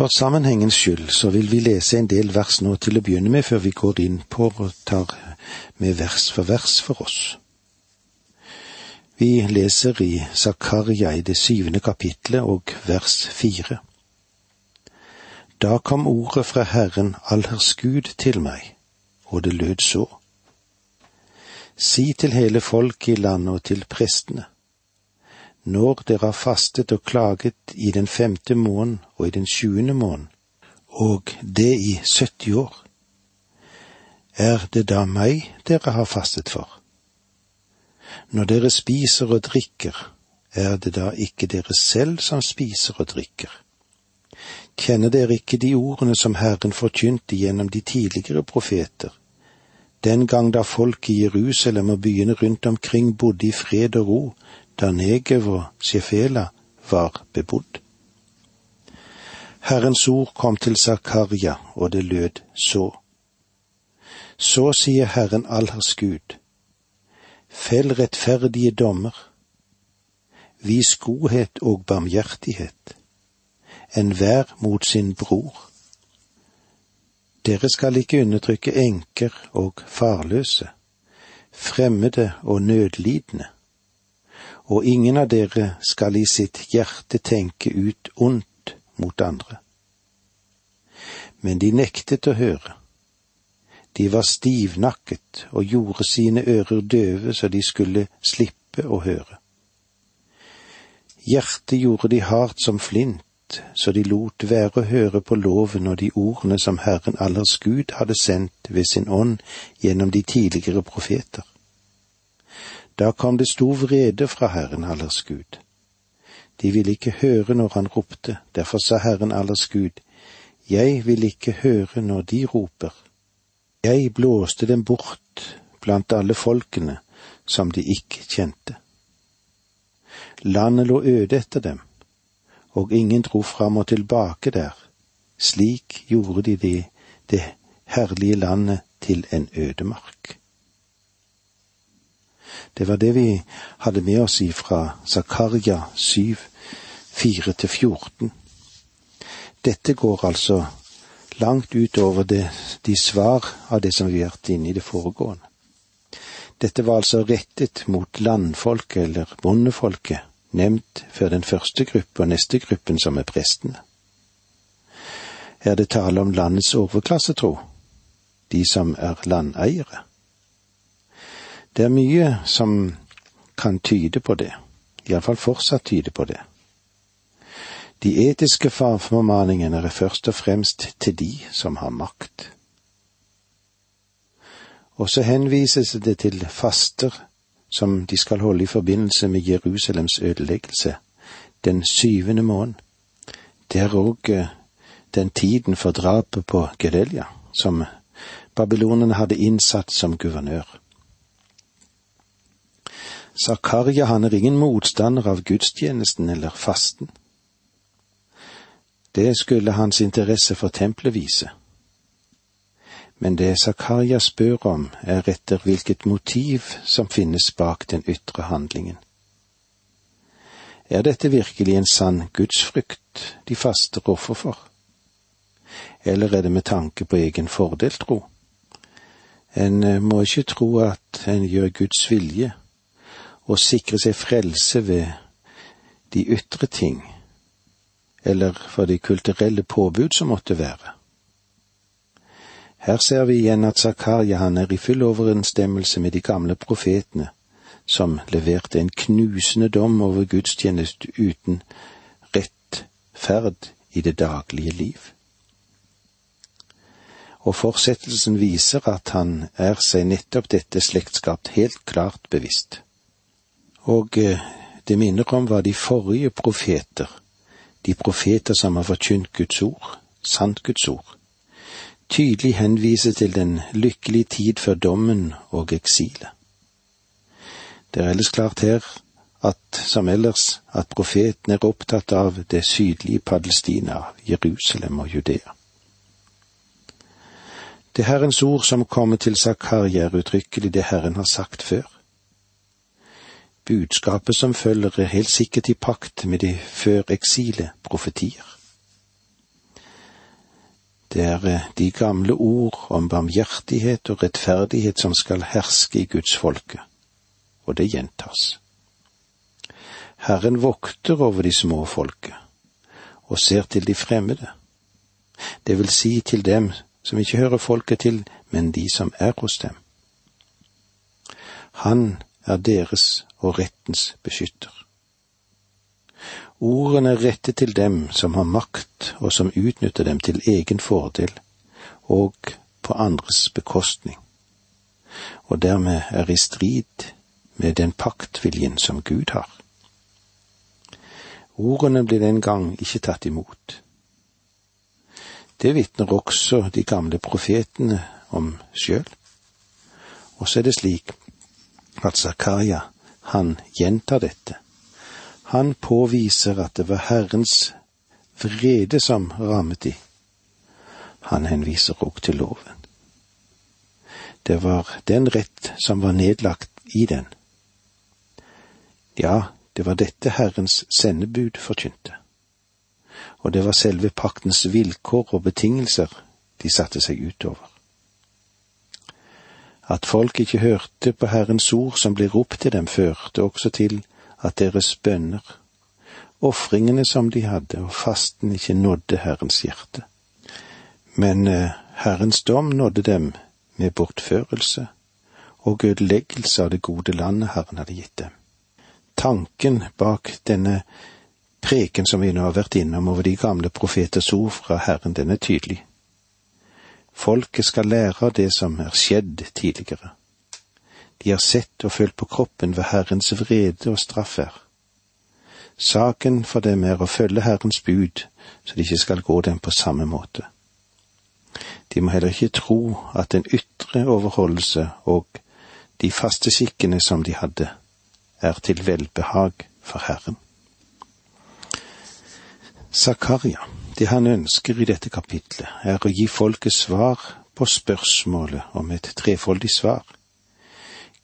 For sammenhengens skyld så vil vi lese en del vers nå til å begynne med, før vi går inn på og tar med vers for vers for oss. Vi leser i Zakaria i det syvende kapitlet og vers fire. Da kom ordet fra Herren Allhers Gud til meg, og det lød så. Si til hele folket i landet og til prestene når dere har fastet og klaget i den femte måneden og i den sjuende måneden, og det i 70 år, er det da meg dere har fastet for? Når dere spiser og drikker, er det da ikke dere selv som spiser og drikker? Kjenner dere ikke de ordene som Herren forkynte gjennom de tidligere profeter, den gang da folk i Jerusalem og byene rundt omkring bodde i fred og ro, da Negev og Sjefela var bebodd. Herrens ord kom til Zakaria, og det lød så. Så sier Herren Allhers Gud, fell rettferdige dommer, vis godhet og barmhjertighet, enhver mot sin bror. Dere skal ikke undertrykke enker og farløse, fremmede og nødlidende og ingen av dere skal i sitt hjerte tenke ut ondt mot andre. Men de nektet å høre. De var stivnakket og gjorde sine ører døve så de skulle slippe å høre. Hjertet gjorde de hardt som flint, så de lot være å høre på loven og de ordene som Herren Allers Gud hadde sendt ved sin ånd gjennom de tidligere profeter. Da kom det stor vrede fra Herren Allers Gud. De ville ikke høre når han ropte, derfor sa Herren Allers Gud, Jeg vil ikke høre når de roper. Jeg blåste dem bort blant alle folkene som de ikke kjente. Landet lå øde etter dem, og ingen dro fram og tilbake der. Slik gjorde de det, det herlige landet til en ødemark. Det var det vi hadde med oss ifra Zakaria 7, 4-14. Dette går altså langt utover det, de svar av det som vi har vært inne i det foregående. Dette var altså rettet mot landfolket eller bondefolket, nevnt før den første gruppe og neste gruppen som er prestene. Er det tale om landets overklassetro, de som er landeiere? Det er mye som kan tyde på det, iallfall fortsatt tyde på det. De etiske formaningene er først og fremst til de som har makt. Og så henvises det til faster som de skal holde i forbindelse med Jerusalems ødeleggelse, den syvende måned. Det er òg eh, den tiden for drapet på Gedelia, som babylonerne hadde innsatt som guvernør. Zakaria han er ingen motstander av gudstjenesten eller fasten. Det skulle hans interesse for tempelet vise. Men det Zakaria spør om, er etter hvilket motiv som finnes bak den ytre handlingen. Er dette virkelig en sann gudsfrykt de faster offer for? Eller er det med tanke på egen fordel, tro? En eh, må ikke tro at en gjør Guds vilje å sikre seg frelse ved de ytre ting, eller for de kulturelle påbud som måtte være. Her ser vi igjen at Zakaria han er i full overensstemmelse med de gamle profetene, som leverte en knusende dom over gudstjeneste uten rettferd i det daglige liv. Og fortsettelsen viser at han er seg nettopp dette slektskapt helt klart bevisst. Og eh, det minner om hva de forrige profeter, de profeter som har forkynt Guds ord, sant Guds ord, tydelig henviser til den lykkelige tid før dommen og eksilet. Det er ellers klart her at, som ellers, at profeten er opptatt av det sydlige Palestina, Jerusalem og Judea. Det Herrens ord som kommer til Zakaria er uttrykkelig det Herren har sagt før. Budskapet som følger er helt sikkert i pakt med de før eksilet profetier. Det er eh, de gamle ord om barmhjertighet og rettferdighet som skal herske i Guds folke, og det gjentas. Herren vokter over de små folket og ser til de fremmede, det vil si til dem som ikke hører folket til, men de som er hos dem. Han er deres og rettens beskytter. Ordene er rettet til dem som har makt og som utnytter dem til egen fordel og på andres bekostning, og dermed er i strid med den paktviljen som Gud har. Ordene ble den gang ikke tatt imot. Det vitner også de gamle profetene om sjøl. Og så er det slik at Zakaria, han gjentar dette han påviser at det var Herrens vrede som rammet de. Han henviser òg til loven. Det var den rett som var nedlagt i den. Ja, det var dette Herrens sendebud forkynte. Og det var selve paktens vilkår og betingelser de satte seg utover. At folk ikke hørte på Herrens ord som ble ropt til dem, førte også til at deres bønner, ofringene som de hadde og fasten ikke nådde Herrens hjerte. Men eh, Herrens dom nådde dem med bortførelse og ødeleggelse av det gode landet Herren hadde gitt dem. Tanken bak denne preken som vi nå har vært innom over de gamle profeters ord fra Herren, den er tydelig. Folket skal lære av det som er skjedd tidligere. De har sett og følt på kroppen ved Herrens vrede og straff er. Saken for dem er å følge Herrens bud, så de ikke skal gå dem på samme måte. De må heller ikke tro at en ytre overholdelse og de faste skikkene som de hadde, er til velbehag for Herren. Zakaria, det han ønsker i dette kapitlet, er å gi folket svar på spørsmålet om et trefoldig svar.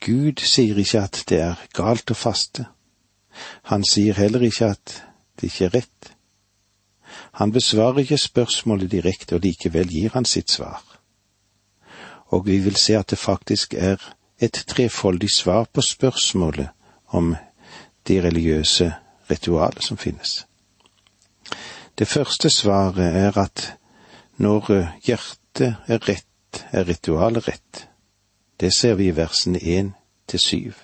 Gud sier ikke at det er galt å faste. Han sier heller ikke at det ikke er rett. Han besvarer ikke spørsmålet direkte, og likevel gir han sitt svar. Og vi vil se at det faktisk er et trefoldig svar på spørsmålet om de religiøse ritualet som finnes. Det første svaret er at når hjertet er rett, er ritualet rett. Det ser vi i versene én til syv.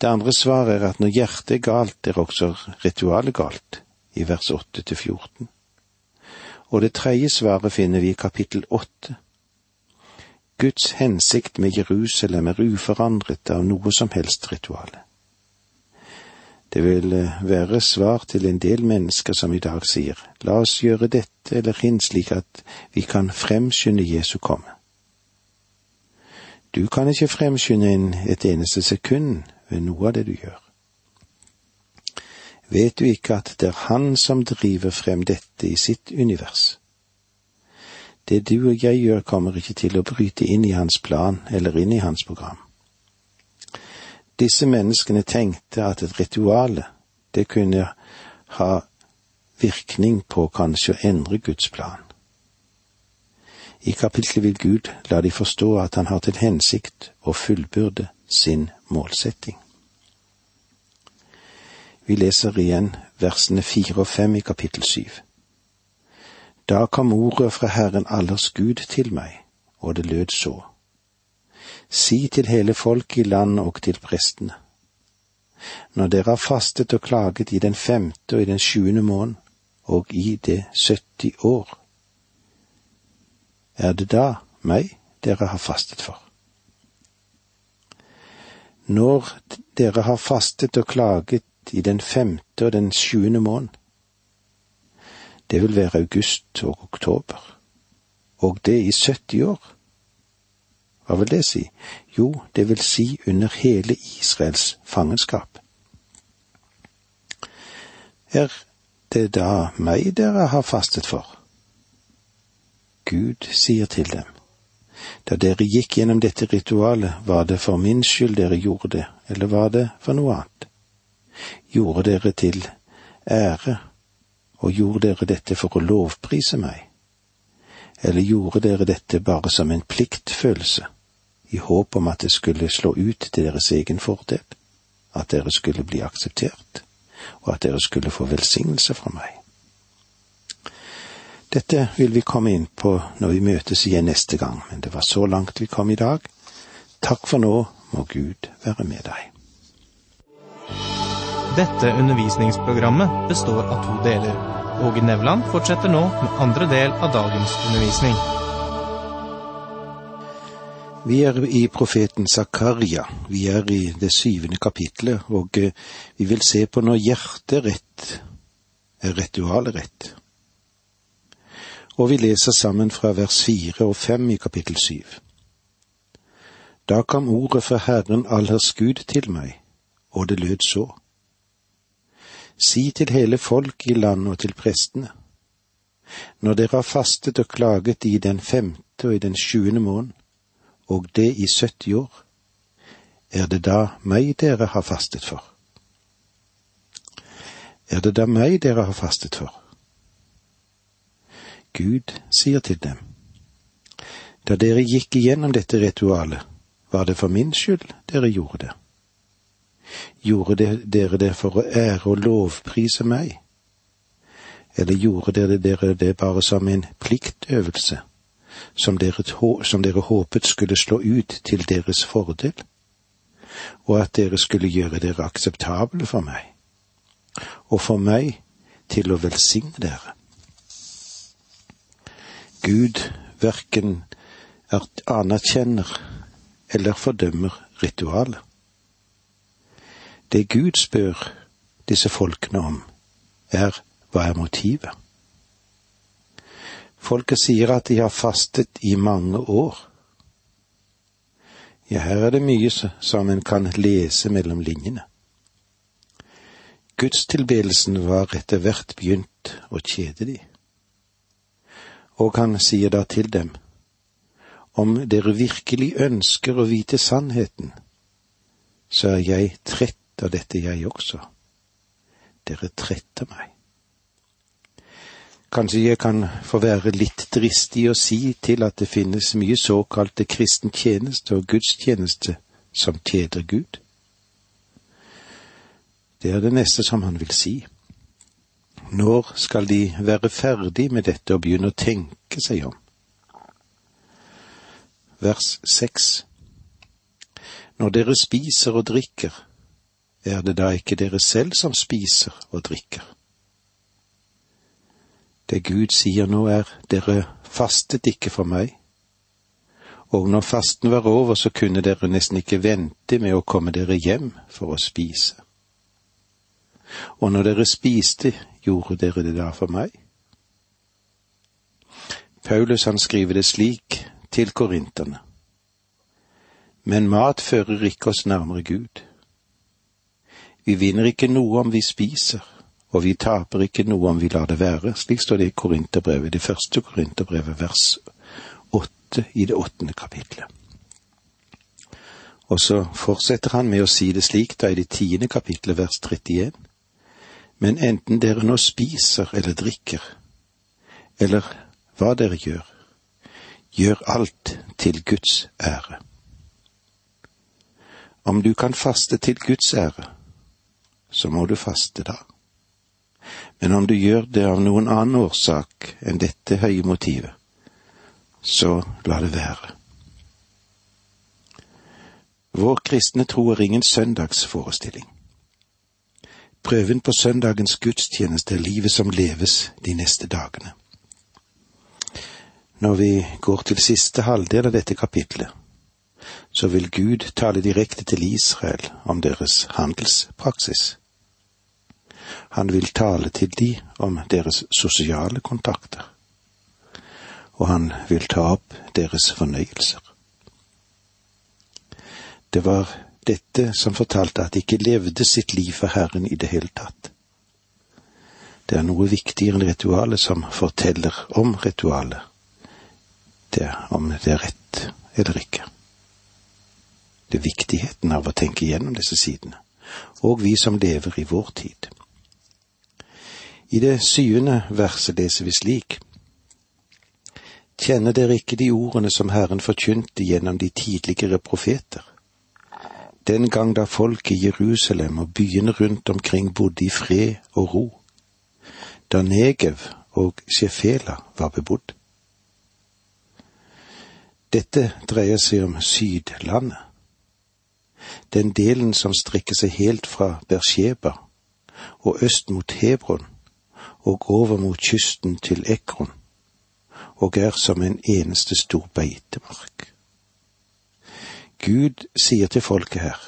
Det andre svaret er at når hjertet er galt, er også ritualet galt, i vers åtte til fjorten. Og det tredje svaret finner vi i kapittel åtte. Guds hensikt med Jerusalem er uforandret av noe som helst rituale. Det vil eh, være svar til en del mennesker som i dag sier, la oss gjøre dette eller hin slik at vi kan fremskynde Jesu komme. Du kan ikke fremskynde en et eneste sekund ved noe av det du gjør. Vet du ikke at det er Han som driver frem dette i sitt univers? Det du og jeg gjør, kommer ikke til å bryte inn i hans plan eller inn i hans program. Disse menneskene tenkte at et rituale, det kunne ha virkning på kanskje å endre Guds plan. I kapittelet vil Gud la de forstå at han har til hensikt å fullbyrde sin målsetting. Vi leser igjen versene fire og fem i kapittel syv. Da kom ordet fra Herren allers Gud til meg, og det lød så. Si til hele folket i landet og til prestene. Når dere har fastet og klaget i den femte og i den sjuende måned, og i det sytti år, er det da meg dere har fastet for? Når dere har fastet og klaget i den femte og den sjuende måned, det vil være august og oktober, og det i 70 år. Hva vil det si? Jo, det vil si under hele Israels fangenskap. Er det da meg dere har fastet for? Gud sier til dem. Da dere gikk gjennom dette ritualet, var det for min skyld dere gjorde det, eller var det for noe annet? Gjorde dere til ære, og gjorde dere dette for å lovprise meg? eller gjorde dere dette bare som en pliktfølelse, i håp om at det skulle slå ut til deres egen fordel, at dere skulle bli akseptert, og at dere skulle få velsignelse fra meg? Dette vil vi komme inn på når vi møtes igjen neste gang, men det var så langt vi kom i dag. Takk for nå, må Gud være med deg. Dette undervisningsprogrammet består av to deler. Åge Nevland fortsetter nå med andre del av dagens undervisning. Vi er i profeten Zakaria. Vi er i det syvende kapitlet, og eh, vi vil se på når hjertet rett er ritualet rett og vi leser sammen fra vers fire og fem i kapittel syv. Da kom ordet fra Herren Allers Gud til meg, og det lød så. Si til hele folk i landet og til prestene. Når dere har fastet og klaget i den femte og i den sjuende måned, og det i 70 år, er det da meg dere har fastet for? Er det da meg dere har fastet for? Gud sier til dem. Da dere gikk igjennom dette ritualet, var det for min skyld dere gjorde det. Gjorde dere det for å ære og lovprise meg? Eller gjorde dere det bare som en pliktøvelse, som dere, som dere håpet skulle slå ut til deres fordel, og at dere skulle gjøre dere akseptable for meg, og for meg til å velsigne dere? Gud verken anerkjenner eller fordømmer ritualet. Det Gud spør disse folkene om, er hva er motivet? Folket sier at de har fastet i mange år. Ja, her er det mye som en kan lese mellom linjene. Gudstilbedelsen var etter hvert begynt å kjede de og han sier da til dem, om dere virkelig ønsker å vite sannheten, så er jeg trett av dette, jeg også. Dere tretter meg. Kanskje jeg kan få være litt dristig og si til at det finnes mye såkalte kristen tjeneste og gudstjeneste som tjeder Gud. Det er det neste som han vil si. Når skal de være ferdig med dette og begynne å tenke seg om? Vers seks Når dere spiser og drikker, er det da ikke dere selv som spiser og drikker? Det Gud sier nå er, dere fastet ikke for meg, og når fasten var over, så kunne dere nesten ikke vente med å komme dere hjem for å spise. Og når dere spiste, gjorde dere det da for meg? Paulus han skriver det slik til korinterne. Men mat fører ikke oss nærmere Gud. Vi vinner ikke noe om vi spiser, og vi taper ikke noe om vi lar det være. Slik står det i Korinterbrevet, det første Korinterbrevet, vers åtte i det åttende kapitlet. Og så fortsetter han med å si det slik da i det tiende kapitlet, vers 31. Men enten dere nå spiser eller drikker, eller hva dere gjør, gjør alt til Guds ære. Om du kan faste til Guds ære, så må du faste da. Men om du gjør det av noen annen årsak enn dette høye motivet, så la det være. Vår kristne tro er ingen søndagsforestilling. Prøven på søndagens gudstjeneste er livet som leves de neste dagene. Når vi går til siste halvdel av dette kapitlet, så vil Gud tale direkte til Israel om deres handelspraksis. Han vil tale til de om deres sosiale kontakter, og han vil ta opp deres fornøyelser. Det var dette som fortalte at de ikke levde sitt liv for Herren i det hele tatt. Det er noe viktigere enn ritualet som forteller om ritualet, det er om det er rett eller ikke. Det er viktigheten av å tenke gjennom disse sidene, og vi som lever i vår tid. I det syvende verset leser vi slik. Kjenner dere ikke de ordene som Herren forkynte gjennom de tidligere profeter? Den gang da folk i Jerusalem og byene rundt omkring bodde i fred og ro, da Negev og Shefela var bebodd. Dette dreier seg om Sydlandet, den delen som strekker seg helt fra Bersheba og øst mot Hebron og over mot kysten til Ekron, og er som en eneste stor beitemark. Gud sier til folket her,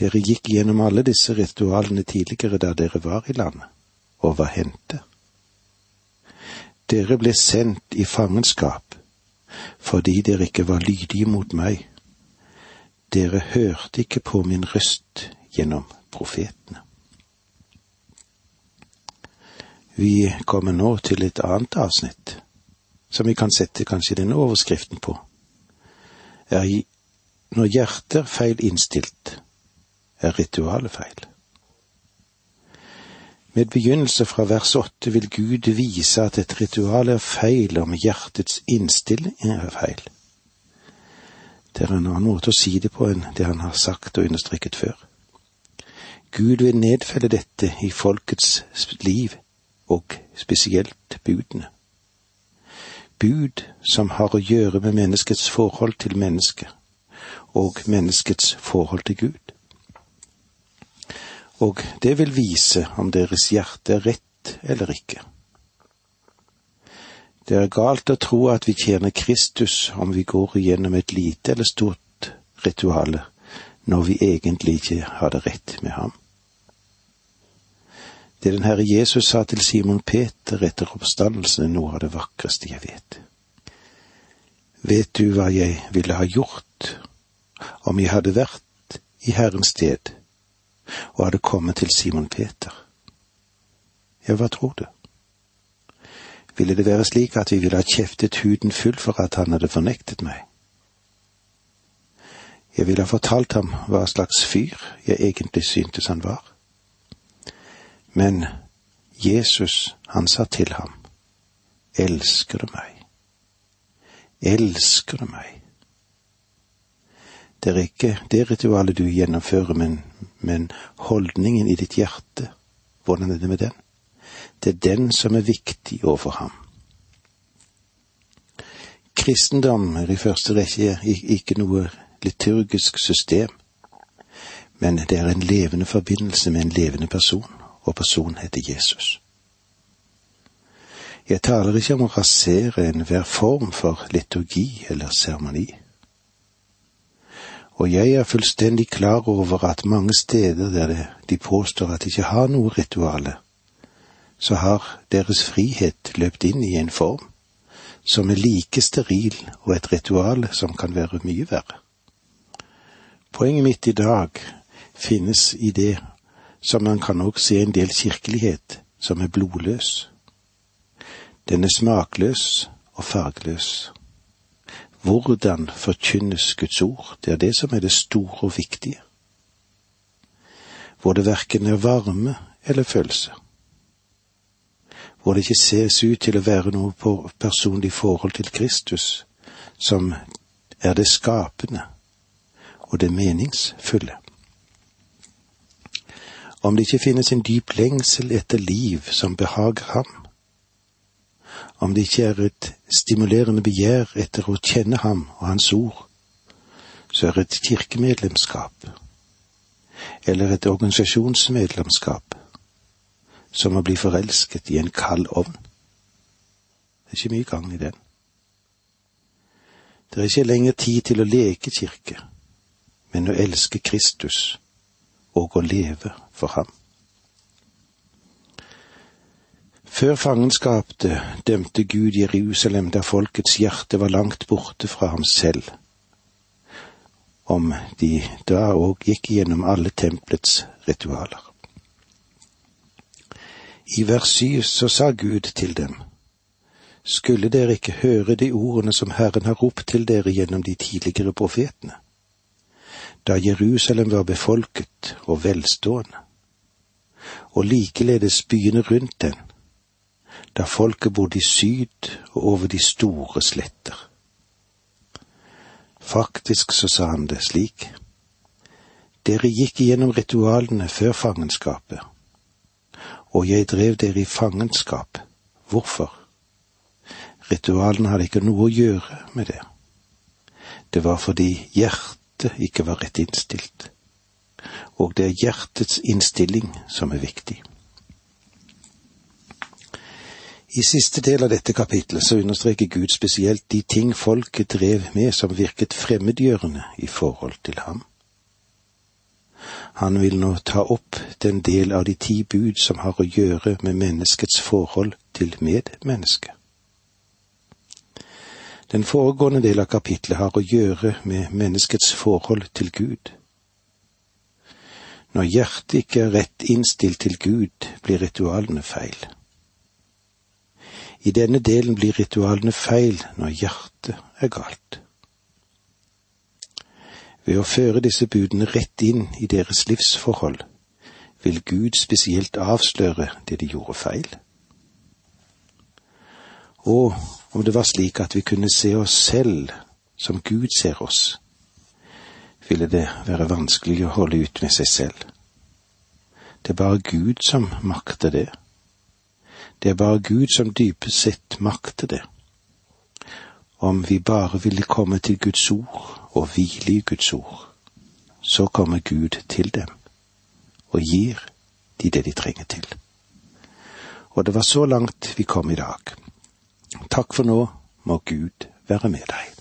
dere gikk gjennom alle disse ritualene tidligere da dere var i landet, og var hendte. Dere ble sendt i fangenskap fordi dere ikke var lydige mot meg. Dere hørte ikke på min røst gjennom profetene. Vi kommer nå til et annet avsnitt, som vi kan sette kanskje denne overskriften på. Er når hjertet er feil innstilt, er ritualet feil. Med begynnelse fra vers åtte vil Gud vise at et ritual er feil om hjertets innstilling er feil. Det er en annen måte å si det på enn det han har sagt og understreket før. Gud vil nedfelle dette i folkets liv og spesielt budene. Bud som har å gjøre med menneskets forhold til mennesket og menneskets forhold til Gud. Og det vil vise om deres hjerte er rett eller ikke. Det er galt å tro at vi tjener Kristus om vi går igjennom et lite eller stort rituale, når vi egentlig ikke har det rett med ham. Det den Herre Jesus sa til Simon Peter etter oppstandelsen, er noe av det vakreste jeg vet. Vet du hva jeg ville ha gjort om jeg hadde vært i Herrens sted og hadde kommet til Simon Peter? Ja, hva tror du? Ville det være slik at vi ville ha kjeftet huden full for at han hadde fornektet meg? Jeg ville ha fortalt ham hva slags fyr jeg egentlig syntes han var. Men Jesus, han sa til ham, Elsker du meg? Elsker du meg? Det er ikke det ritualet du gjennomfører, men, men holdningen i ditt hjerte. Hvordan er det med den? Det er den som er viktig overfor ham. Kristendom er i første rekke ikke noe liturgisk system, men det er en levende forbindelse med en levende person og personen heter Jesus. Jeg taler ikke om å rasere enhver form for liturgi eller seremoni. Og jeg er fullstendig klar over at mange steder der de påstår at de ikke har noe rituale, så har deres frihet løpt inn i en form som er like steril og et ritual som kan være mye verre. Poenget mitt i dag finnes i det som man kan også se en del kirkelighet som er blodløs. Den er smakløs og fargeløs. Hvordan forkynnes Guds ord, det er det som er det store og viktige. Hvor det verken er varme eller følelse. Hvor det ikke ses ut til å være noe på personlig forhold til Kristus, som er det skapende og det meningsfulle om det ikke finnes en dyp lengsel etter liv som behager ham, om det ikke er et stimulerende begjær etter å kjenne ham og hans ord, så er et kirkemedlemskap eller et organisasjonsmedlemskap som å bli forelsket i en kald ovn. Det er ikke mye gang i den. Det er ikke lenger tid til å leke kirke, men å elske Kristus og å leve for ham. Før fangenskapet dømte Gud Jerusalem der folkets hjerte var langt borte fra ham selv, om de da òg gikk gjennom alle tempelets ritualer. I vers syv så sa Gud til dem, skulle dere ikke høre de ordene som Herren har ropt til dere gjennom de tidligere profetene? Da Jerusalem var befolket og velstående, og likeledes byene rundt den, da folket bodde i syd og over de store sletter. Faktisk så sa han det slik. Dere gikk igjennom ritualene før fangenskapet, og jeg drev dere i fangenskap. Hvorfor? Ritualene hadde ikke noe å gjøre med det. Det var fordi hjertet ikke var rett innstilt, og det er hjertets innstilling som er viktig. I siste del av dette kapitlet så understreker Gud spesielt de ting folket drev med som virket fremmedgjørende i forhold til ham. Han vil nå ta opp den del av de ti bud som har å gjøre med menneskets forhold til medmennesket. Den foregående del av kapitlet har å gjøre med menneskets forhold til Gud. Når hjertet ikke er rett innstilt til Gud, blir ritualene feil. I denne delen blir ritualene feil når hjertet er galt. Ved å føre disse budene rett inn i deres livsforhold vil Gud spesielt avsløre det de gjorde feil. Og om det var slik at vi kunne se oss selv som Gud ser oss, ville det være vanskelig å holde ut med seg selv. Det er bare Gud som makter det. Det er bare Gud som dypest sett makter det. Om vi bare ville komme til Guds ord og hvile i Guds ord, så kommer Gud til dem og gir de det de trenger til. Og det var så langt vi kom i dag. Takk for nå, må Gud være med deg.